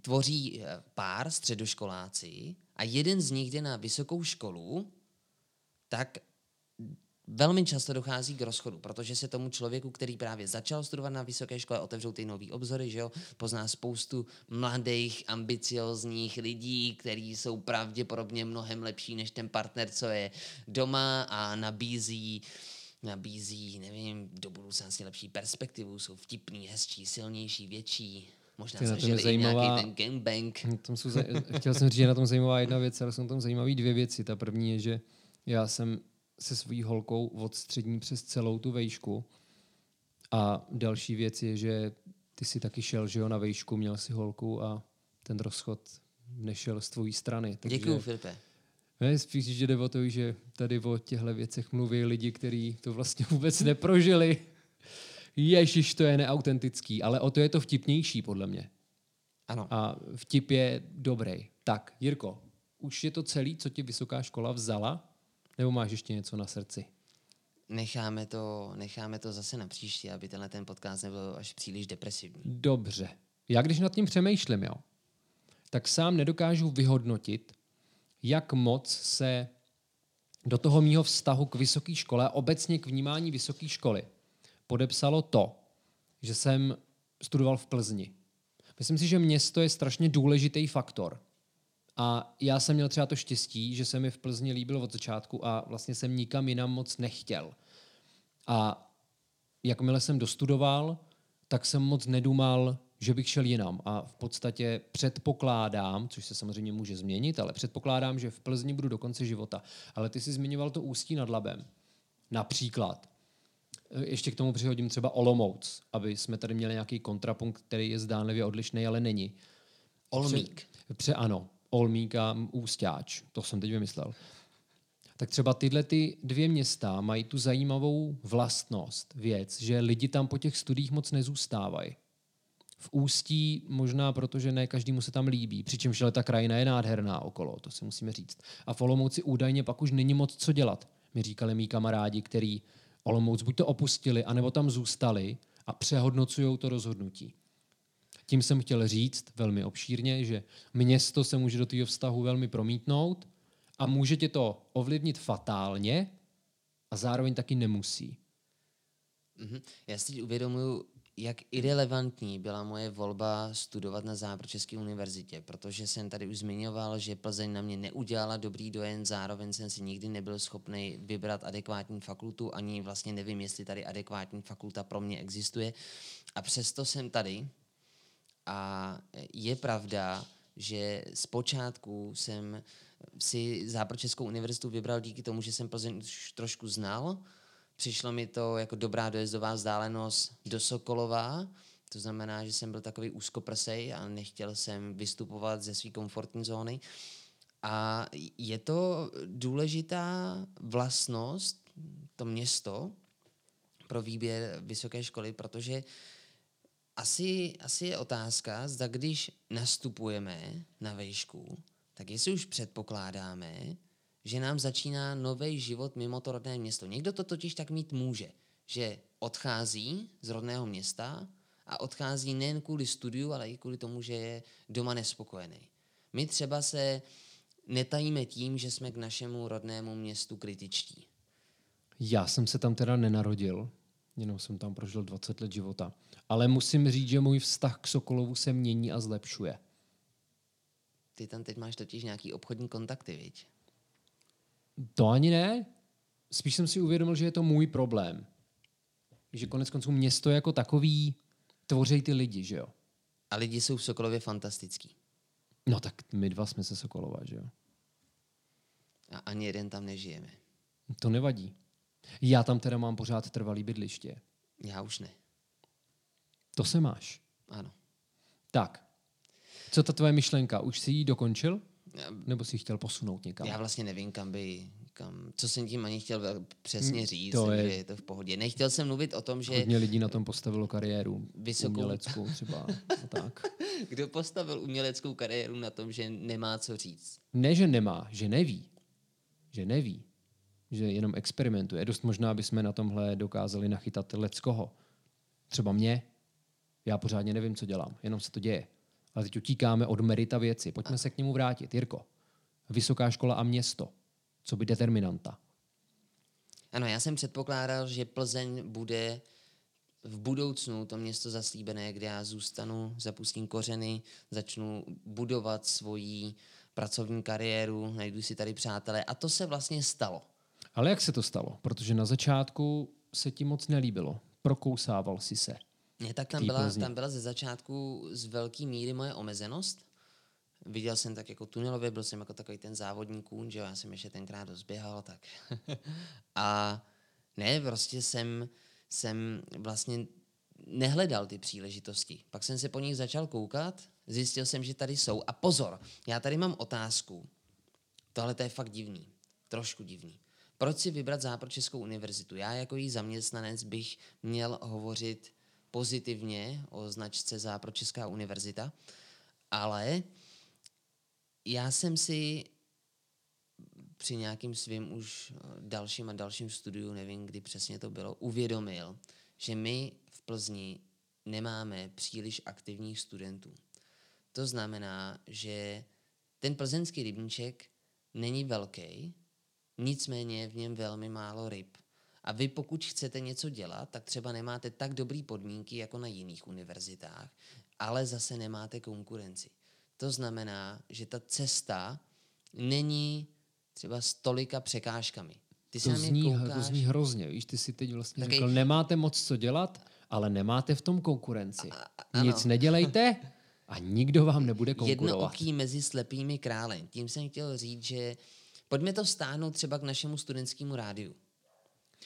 tvoří eh, pár středoškoláci a jeden z nich jde na vysokou školu, tak velmi často dochází k rozchodu, protože se tomu člověku, který právě začal studovat na vysoké škole, otevřou ty nový obzory, že jo, pozná spoustu mladých, ambiciozních lidí, kteří jsou pravděpodobně mnohem lepší než ten partner, co je doma a nabízí nabízí, nevím, do budoucnosti lepší perspektivu, jsou vtipný, hezčí, silnější, větší, možná Ty, zažili i zajímavá- nějaký ten gangbang. Tom jsou, chtěl jsem říct, že na tom zajímavá jedna věc, ale jsou na tom zajímavé dvě věci. Ta první je, že já jsem se svojí holkou od střední přes celou tu vejšku a další věc je, že ty si taky šel, že jo, na vejšku, měl si holku a ten rozchod nešel z tvojí strany. Takže Děkuju, Filipe. ne, spíš, že jde o to, že tady o těchto věcech mluví lidi, kteří to vlastně vůbec neprožili. Ježíš, to je neautentický, ale o to je to vtipnější, podle mě. Ano. A vtip je dobrý. Tak, Jirko, už je to celý, co ti vysoká škola vzala? Nebo máš ještě něco na srdci? Necháme to, necháme to zase na příště, aby tenhle ten podcast nebyl až příliš depresivní. Dobře. Já když nad tím přemýšlím, jo, tak sám nedokážu vyhodnotit, jak moc se do toho mýho vztahu k vysoké škole a obecně k vnímání vysoké školy podepsalo to, že jsem studoval v Plzni. Myslím si, že město je strašně důležitý faktor. A já jsem měl třeba to štěstí, že se mi v Plzni líbil od začátku a vlastně jsem nikam jinam moc nechtěl. A jakmile jsem dostudoval, tak jsem moc nedumal, že bych šel jinam. A v podstatě předpokládám, což se samozřejmě může změnit, ale předpokládám, že v Plzni budu do konce života. Ale ty jsi zmiňoval to ústí nad labem. Například. Ještě k tomu přihodím třeba Olomouc, aby jsme tady měli nějaký kontrapunkt, který je zdánlivě odlišný, ale není. Olmík. Pře, pře, ano, Olmík a Ústáč, to jsem teď vymyslel. Tak třeba tyhle ty dvě města mají tu zajímavou vlastnost, věc, že lidi tam po těch studiích moc nezůstávají. V Ústí možná proto, že ne každému se tam líbí, přičemž ale ta krajina je nádherná okolo, to si musíme říct. A v Olomouci údajně pak už není moc co dělat, mi říkali mý kamarádi, který Olomouc buď to opustili, anebo tam zůstali a přehodnocují to rozhodnutí. Tím jsem chtěl říct velmi obšírně, že město se může do toho vztahu velmi promítnout a může tě to ovlivnit fatálně a zároveň taky nemusí. Mhm. Já si uvědomuji, jak irrelevantní byla moje volba studovat na Západočeské univerzitě, protože jsem tady už zmiňoval, že Plzeň na mě neudělala dobrý dojem, zároveň jsem si nikdy nebyl schopný vybrat adekvátní fakultu, ani vlastně nevím, jestli tady adekvátní fakulta pro mě existuje. A přesto jsem tady a je pravda, že zpočátku jsem si Západočeskou univerzitu vybral díky tomu, že jsem Plzeň už trošku znal, Přišlo mi to jako dobrá dojezdová vzdálenost do Sokolova, to znamená, že jsem byl takový úzkoprsej a nechtěl jsem vystupovat ze své komfortní zóny. A je to důležitá vlastnost, to město, pro výběr vysoké školy, protože asi, asi je otázka, zda když nastupujeme na vejšku, tak jestli už předpokládáme, že nám začíná nový život mimo to rodné město. Někdo to totiž tak mít může, že odchází z rodného města a odchází nejen kvůli studiu, ale i kvůli tomu, že je doma nespokojený. My třeba se netajíme tím, že jsme k našemu rodnému městu kritičtí. Já jsem se tam teda nenarodil, jenom jsem tam prožil 20 let života. Ale musím říct, že můj vztah k Sokolovu se mění a zlepšuje. Ty tam teď máš totiž nějaký obchodní kontakty, viď? To ani ne. Spíš jsem si uvědomil, že je to můj problém. Že konec konců město jako takový tvoří ty lidi, že jo? A lidi jsou v Sokolově fantastický. No tak my dva jsme se Sokolova, že jo? A ani jeden tam nežijeme. To nevadí. Já tam teda mám pořád trvalý bydliště. Já už ne. To se máš. Ano. Tak. Co ta tvoje myšlenka? Už jsi ji dokončil? Nebo si chtěl posunout někam? Já vlastně nevím, kam by, kam, co jsem tím ani chtěl přesně Mm, říct, to je, že je to v pohodě. Nechtěl jsem mluvit o tom, že Hodně lidí na tom postavilo kariéru. Vysokou- Uměleckou třeba. A tak. kdo postavil uměleckou kariéru na tom, že nemá co říct. Ne, že nemá, že neví. Že neví. Že jenom experimentuje. Dost možná bychom na tomhle dokázali nachytat leckoho. Třeba mě. Já pořádně nevím, co dělám. Jenom se to děje. Ale teď utíkáme od merita věci. Pojďme se k němu vrátit. Jirko, vysoká škola a město. Co by determinanta? Ano, já jsem předpokládal, že Plzeň bude v budoucnu to město zaslíbené, kde já zůstanu, zapustím kořeny, začnu budovat svoji pracovní kariéru, najdu si tady přátelé. A to se vlastně stalo. Ale jak se to stalo? Protože na začátku se ti moc nelíbilo. Prokousával si se. Ne, tak tam byla, Plzni. tam byla ze začátku z velké míry moje omezenost. Viděl jsem tak jako tunelově, byl jsem jako takový ten závodní kůň, že jo, já jsem ještě tenkrát dozběhal, tak. a ne, prostě jsem, jsem vlastně nehledal ty příležitosti. Pak jsem se po nich začal koukat, zjistil jsem, že tady jsou. A pozor, já tady mám otázku. Tohle to je fakt divný. Trošku divný. Proč si vybrat Západočeskou univerzitu? Já jako její zaměstnanec bych měl hovořit pozitivně o značce Západočeská univerzita, ale já jsem si při nějakým svým už dalším a dalším studiu, nevím, kdy přesně to bylo, uvědomil, že my v Plzni nemáme příliš aktivních studentů. To znamená, že ten plzeňský rybníček není velký, nicméně je v něm velmi málo ryb. A vy pokud chcete něco dělat, tak třeba nemáte tak dobré podmínky jako na jiných univerzitách, ale zase nemáte konkurenci. To znamená, že ta cesta není třeba s tolika překážkami. Ty to, zní, koukáš... to zní hrozně, víš, ty si teď vlastně Takej... řekl, nemáte moc co dělat, ale nemáte v tom konkurenci. A, a, Nic nedělejte a nikdo vám nebude konkurovat. Jedno oký mezi slepými králem. Tím jsem chtěl říct, že pojďme to stáhnout třeba k našemu studentskému rádiu.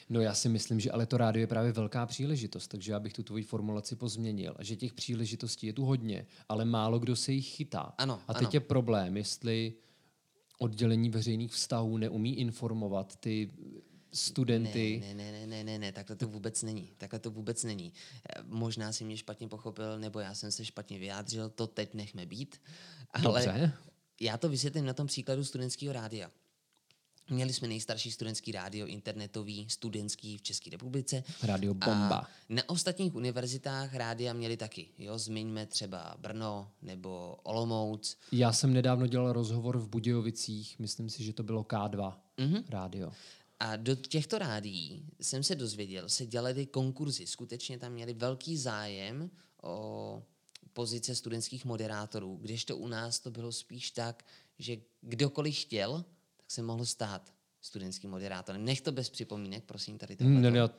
No já si myslím, že ale to rádio je právě velká příležitost, takže já bych tu tvoji formulaci pozměnil. A že těch příležitostí je tu hodně, ale málo kdo se jich chytá. Ano, a teď ano. je problém, jestli oddělení veřejných vztahů neumí informovat ty studenty. Ne, ne, ne, ne, ne, ne, takhle to vůbec není. Takhle to vůbec není. Možná si mě špatně pochopil, nebo já jsem se špatně vyjádřil, to teď nechme být. Ale Dobře. já to vysvětlím na tom příkladu studentského rádia. Měli jsme nejstarší studentský rádio internetový, studentský v České republice. Rádio Bomba. A na ostatních univerzitách rádia měli taky. Jo, zmiňme třeba Brno nebo Olomouc. Já jsem nedávno dělal rozhovor v Budějovicích, myslím si, že to bylo K2 mm-hmm. rádio. A do těchto rádií jsem se dozvěděl, se dělaly konkurzy. Skutečně tam měli velký zájem o pozice studentských moderátorů, kdežto u nás to bylo spíš tak, že kdokoliv chtěl, tak se mohl stát studentským moderátorem. Nech to bez připomínek, prosím, tady to. Ne, ne, to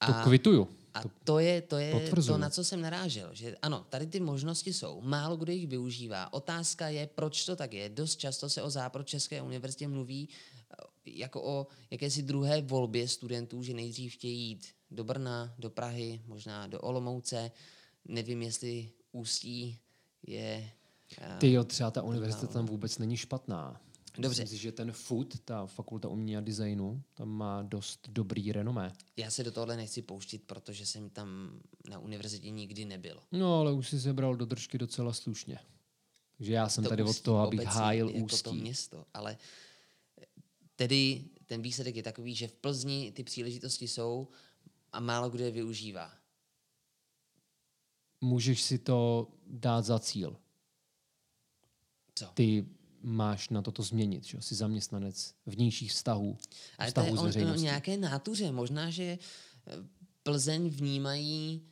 a, kvituju. A to je, to je to, na co jsem narážel. Že ano, tady ty možnosti jsou, málo kdo jich využívá. Otázka je, proč to tak je. Dost často se o Západ České univerzitě mluví jako o jakési druhé volbě studentů, že nejdřív chtějí jít do Brna, do Prahy, možná do Olomouce. Nevím, jestli Ústí je... Eh, Ty jo, třeba ta univerzita tam vůbec není špatná. Dobře. Myslím si, že ten FUD, ta fakulta umění a designu, tam má dost dobrý renomé. Já se do tohle nechci pouštit, protože jsem tam na univerzitě nikdy nebyl. No, ale už si sebral do držky docela slušně. Takže já jsem to tady ústí, od toho, abych hájil jako ústí. to město, ale Tedy ten výsledek je takový, že v Plzni ty příležitosti jsou a málo kdo je využívá. Můžeš si to dát za cíl. Co? Ty máš na toto změnit, že jsi zaměstnanec vnějších vztahů, Ale vztahů to je o, o nějaké nátuře. Možná, že eh, Plzeň vnímají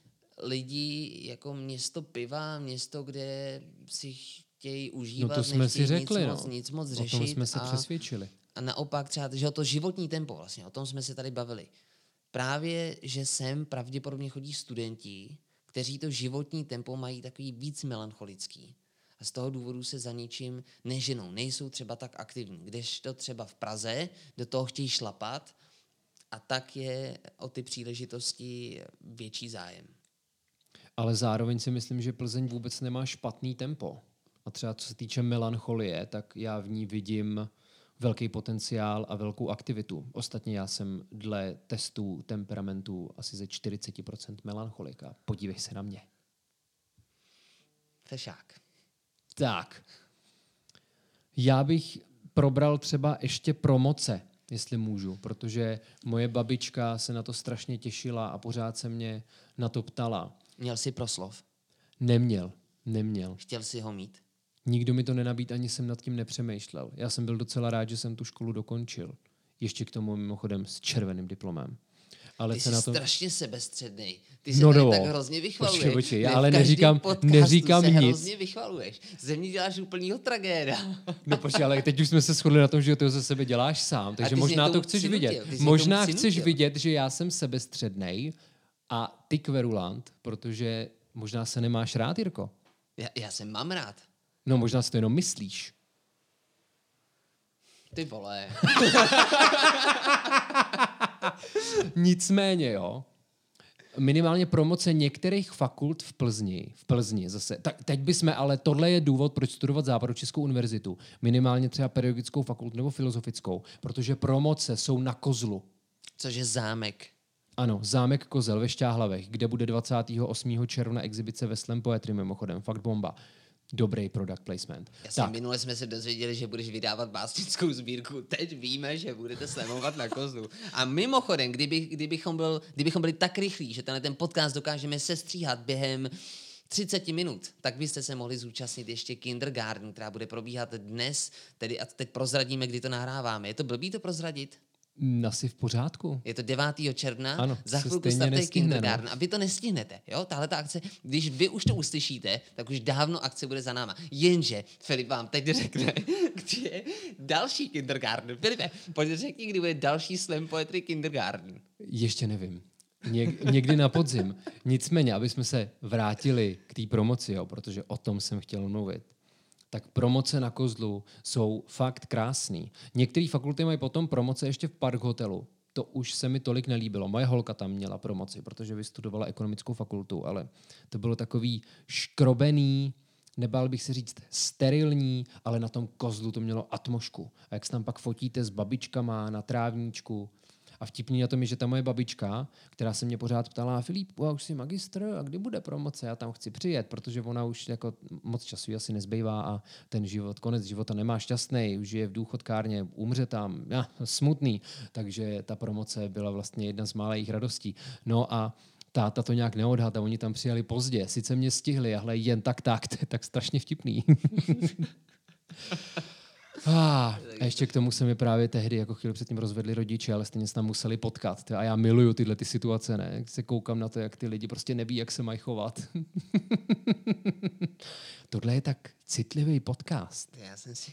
lidi jako město piva, město, kde si chtějí užívat, no to jsme si řekli, nic, no. moc, nic moc řešit. O tom jsme se a, přesvědčili. A naopak třeba, že to životní tempo, vlastně, o tom jsme se tady bavili. Právě, že sem pravděpodobně chodí studenti, kteří to životní tempo mají takový víc melancholický. Z toho důvodu se za ničím neženou, nejsou třeba tak aktivní. Když to třeba v Praze do toho chtějí šlapat a tak je o ty příležitosti větší zájem. Ale zároveň si myslím, že Plzeň vůbec nemá špatný tempo. A třeba co se týče melancholie, tak já v ní vidím velký potenciál a velkou aktivitu. Ostatně já jsem dle testů temperamentu asi ze 40% melancholika. Podívej se na mě. Fešák. Tak. Já bych probral třeba ještě promoce, jestli můžu, protože moje babička se na to strašně těšila a pořád se mě na to ptala. Měl jsi proslov? Neměl, neměl. Chtěl jsi ho mít? Nikdo mi to nenabít, ani jsem nad tím nepřemýšlel. Já jsem byl docela rád, že jsem tu školu dokončil. Ještě k tomu mimochodem s červeným diplomem. Ale Ty jsi na to... strašně sebestředný. Ty se no, no. tak hrozně vychvaluješ. Počkej, počkej, já ale neříkám, neříkám se nic. hrozně vychvaluješ. Ze mě děláš úplnýho tragéda. No počkej, ale teď už jsme se shodli na tom, že ty ze sebe děláš sám, takže možná to chceš vidět. Možná chceš vidět, že já jsem sebestřednej a ty kverulant, protože možná se nemáš rád, Jirko. Já, já se mám rád. No možná si to jenom myslíš. Ty vole. Nicméně, jo. minimálně promoce některých fakult v Plzni, v Plzni zase. Tak teď bychom, ale tohle je důvod, proč studovat Západočeskou univerzitu. Minimálně třeba pedagogickou fakultu nebo filozofickou, protože promoce jsou na kozlu. Což je zámek. Ano, zámek Kozel ve Šťáhlavech, kde bude 28. června exibice ve Slam Poetry mimochodem, fakt bomba. Dobrý product placement. Já jsem minule jsme se dozvěděli, že budeš vydávat básnickou sbírku. Teď víme, že budete slamovat na kozlu. A mimochodem, kdyby, kdybychom, byl, kdybychom byli tak rychlí, že tenhle ten podcast dokážeme sestříhat během 30 minut, tak byste se mohli zúčastnit ještě kindergarten, která bude probíhat dnes, tedy a teď prozradíme, kdy to nahráváme. Je to blbý to prozradit? Asi v pořádku. Je to 9. června, Ano, za chvilku startuje no. kindergarten a vy to nestihnete. Jo? Tahle ta akce, když vy už to uslyšíte, tak už dávno akce bude za náma. Jenže Filip vám teď řekne, kdy je další kindergarten. Filipe, pojď řekni, kdy bude další slam poetry kindergarten. Ještě nevím. Něk, někdy na podzim. Nicméně, aby jsme se vrátili k té promoci, jo, protože o tom jsem chtěl mluvit, tak promoce na kozlu jsou fakt krásný. Některé fakulty mají potom promoce ještě v park hotelu. To už se mi tolik nelíbilo. Moje holka tam měla promoci, protože vystudovala ekonomickou fakultu, ale to bylo takový škrobený, nebál bych se říct sterilní, ale na tom kozlu to mělo atmošku. A jak se tam pak fotíte s babičkama na trávníčku, a vtipný na tom je, že ta moje babička, která se mě pořád ptala, Filip, a už jsi magistr, a kdy bude promoce? Já tam chci přijet, protože ona už jako moc času asi nezbývá a ten život, konec života nemá šťastný, už je v důchodkárně, umře tam, ja, smutný. Takže ta promoce byla vlastně jedna z malých radostí. No a táta to nějak neodhad a oni tam přijeli pozdě. Sice mě stihli, ale jen tak tak, to je tak strašně vtipný. Ah, a ještě k tomu se mi právě tehdy jako chvíli předtím rozvedli rodiče, ale stejně se tam museli potkat. A já miluju tyhle ty situace, ne? Jak se koukám na to, jak ty lidi prostě neví, jak se mají chovat. Tohle je tak citlivý podcast. Já jsem si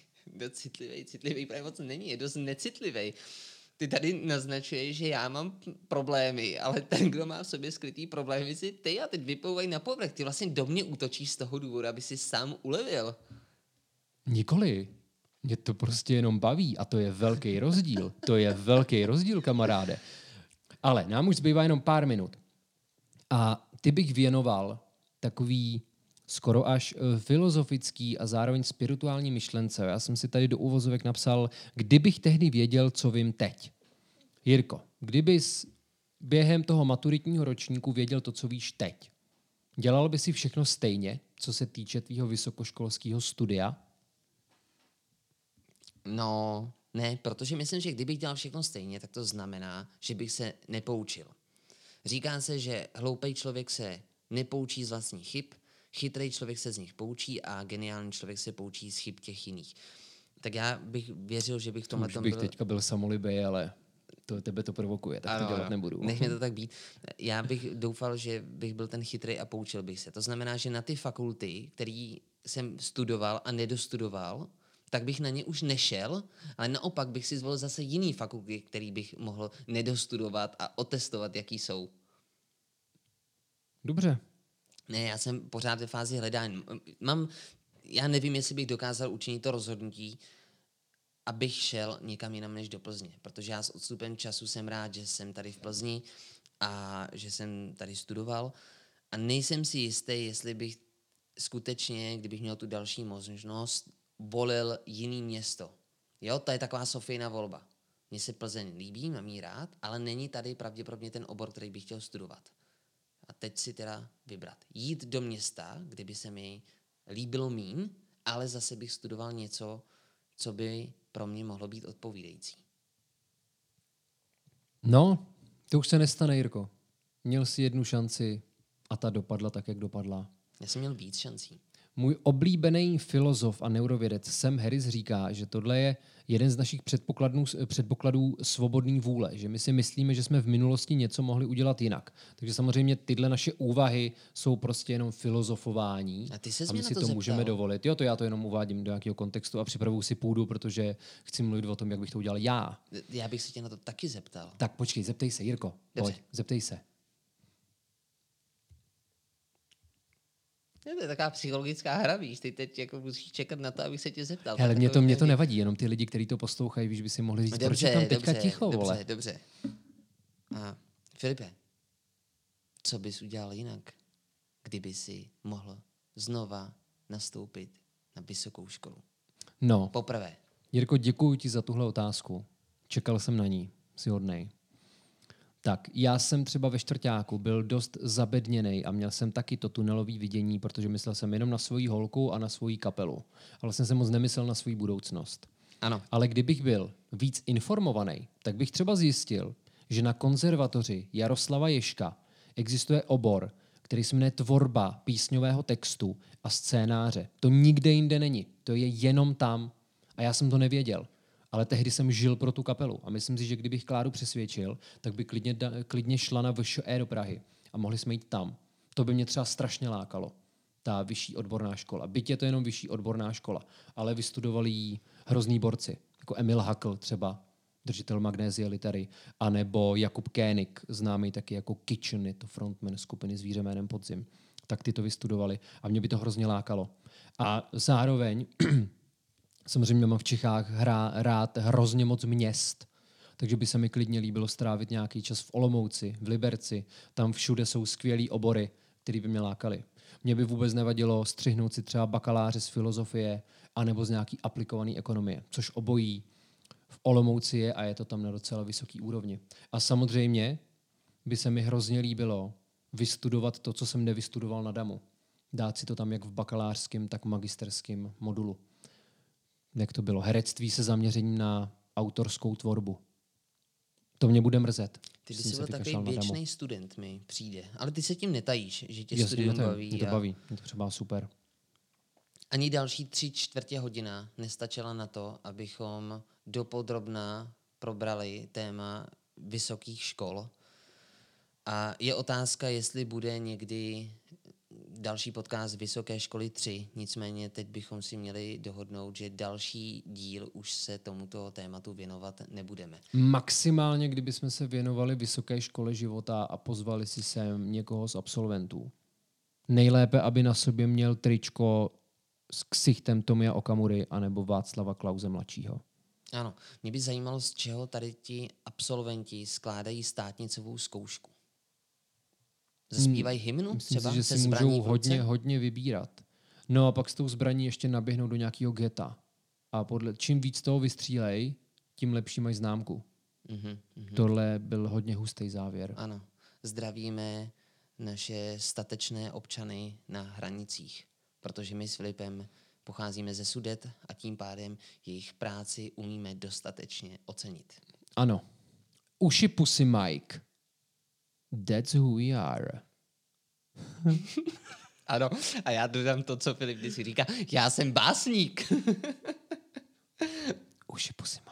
citlivý, citlivý právě moc není, je dost necitlivý. Ty tady naznačuješ, že já mám problémy, ale ten, kdo má v sobě skrytý problémy, si ty a teď vyplouvají na povrch. Ty vlastně do mě útočíš z toho důvodu, aby si sám ulevil. Nikoli. Mě to prostě jenom baví a to je velký rozdíl. To je velký rozdíl, kamaráde. Ale nám už zbývá jenom pár minut. A ty bych věnoval takový skoro až eh, filozofický a zároveň spirituální myšlence. Já jsem si tady do uvozovek napsal, kdybych tehdy věděl, co vím teď. Jirko, kdybys během toho maturitního ročníku věděl to, co víš teď, dělal by si všechno stejně, co se týče tvýho vysokoškolského studia? No, ne, protože myslím, že kdybych dělal všechno stejně, tak to znamená, že bych se nepoučil. Říká se, že hloupý člověk se nepoučí z vlastních chyb, chytrý člověk se z nich poučí a geniální člověk se poučí z chyb těch jiných. Tak já bych věřil, že bych v tomhle tom bych byl... teďka byl samolibý, ale to tebe to provokuje, tak to dělat nebudu. Nech mě to tak být. Já bych doufal, že bych byl ten chytrý a poučil bych se. To znamená, že na ty fakulty, který jsem studoval a nedostudoval, tak bych na ně už nešel, ale naopak bych si zvolil zase jiný fakulty, který bych mohl nedostudovat a otestovat, jaký jsou. Dobře. Ne, já jsem pořád ve fázi hledání. Mám, já nevím, jestli bych dokázal učinit to rozhodnutí, abych šel někam jinam než do Plzně, protože já s odstupem času jsem rád, že jsem tady v Plzni a že jsem tady studoval a nejsem si jistý, jestli bych skutečně, kdybych měl tu další možnost, volil jiný město. Jo, to je taková Sofijna volba. Mně se Plzeň líbí, mám jí rád, ale není tady pravděpodobně ten obor, který bych chtěl studovat. A teď si teda vybrat. Jít do města, kde by se mi líbilo mín, ale zase bych studoval něco, co by pro mě mohlo být odpovídající. No, to už se nestane, Jirko. Měl si jednu šanci a ta dopadla tak, jak dopadla. Já jsem měl víc šancí. Můj oblíbený filozof a neurovědec Sam Harris říká, že tohle je jeden z našich předpokladů, předpokladů svobodné vůle, že my si myslíme, že jsme v minulosti něco mohli udělat jinak. Takže samozřejmě tyhle naše úvahy jsou prostě jenom filozofování A ty ses a my si to to zeptal. můžeme dovolit. Jo, to já to jenom uvádím do nějakého kontextu a připravuju si půdu, protože chci mluvit o tom, jak bych to udělal já. Já bych se tě na to taky zeptal. Tak počkej, zeptej se, Jirko. Dobře. Pojď, zeptej se. Ne, to je taková psychologická hra, víš, ty teď jako musíš čekat na to, abych se tě zeptal. Tak mě to, mě to nevadí, jenom ty lidi, kteří to poslouchají, víš, by si mohli říct, proč je tam teďka ticho, dobře, vole. dobře. A Filipe, co bys udělal jinak, kdyby si mohl znova nastoupit na vysokou školu? No, Poprvé. Jirko, děkuji ti za tuhle otázku. Čekal jsem na ní. Jsi hodnej. Tak, já jsem třeba ve čtvrtáku byl dost zabedněný a měl jsem taky to tunelový vidění, protože myslel jsem jenom na svoji holku a na svoji kapelu. A vlastně jsem moc nemyslel na svou budoucnost. Ano. Ale kdybych byl víc informovaný, tak bych třeba zjistil, že na konzervatoři Jaroslava Ješka existuje obor, který se jmenuje tvorba písňového textu a scénáře. To nikde jinde není. To je jenom tam. A já jsem to nevěděl. Ale tehdy jsem žil pro tu kapelu. A myslím si, že kdybych Kláru přesvědčil, tak by klidně, klidně šla na VŠE do Prahy. A mohli jsme jít tam. To by mě třeba strašně lákalo. Ta vyšší odborná škola. Byť je to jenom vyšší odborná škola. Ale vystudovali ji hrozný borci. Jako Emil Hakl třeba, držitel magnézie litery, anebo Jakub Kénik, známý taky jako Kitchen, je to frontman skupiny Zvíře jménem Podzim. Tak ty to vystudovali a mě by to hrozně lákalo. A zároveň samozřejmě mám v Čechách hra, rád hrozně moc měst, takže by se mi klidně líbilo strávit nějaký čas v Olomouci, v Liberci. Tam všude jsou skvělý obory, které by mě lákaly. Mě by vůbec nevadilo střihnout si třeba bakaláře z filozofie anebo z nějaký aplikované ekonomie, což obojí v Olomouci je a je to tam na docela vysoký úrovni. A samozřejmě by se mi hrozně líbilo vystudovat to, co jsem nevystudoval na DAMu. Dát si to tam jak v bakalářském, tak magisterském modulu. Jak to bylo? Herectví se zaměřením na autorskou tvorbu. To mě bude mrzet. Ty jsi se byl takový věčný student, mi přijde. Ale ty se tím netajíš, že tě Jasně, studium mě to, baví. mě to a baví. Mě to třeba super. Ani další tři čtvrtě hodina nestačila na to, abychom dopodrobná probrali téma vysokých škol. A je otázka, jestli bude někdy další podcast Vysoké školy 3. Nicméně teď bychom si měli dohodnout, že další díl už se tomuto tématu věnovat nebudeme. Maximálně, kdyby jsme se věnovali vysoké škole života a pozvali si sem někoho z absolventů. Nejlépe, aby na sobě měl tričko s ksichtem Tomia Okamury anebo Václava Klauze mladšího. Ano, mě by zajímalo, z čeho tady ti absolventi skládají státnicovou zkoušku. Zaspívají hymnu Hmm, Myslím třeba si, že se si můžou hodně, hodně vybírat. No a pak s tou zbraní ještě naběhnou do nějakého geta. A podle, čím víc toho vystřílej, tím lepší mají známku. Mhm, mhm. Tohle byl hodně hustý závěr. Ano, zdravíme naše statečné občany na hranicích, protože my s Filipem pocházíme ze Sudet a tím pádem jejich práci umíme dostatečně ocenit. Ano. Uši pusy Mike. That's who we are. Ano, a já dodám to, co Filip vždycky říká. Já jsem básník. Uši pusy Mike.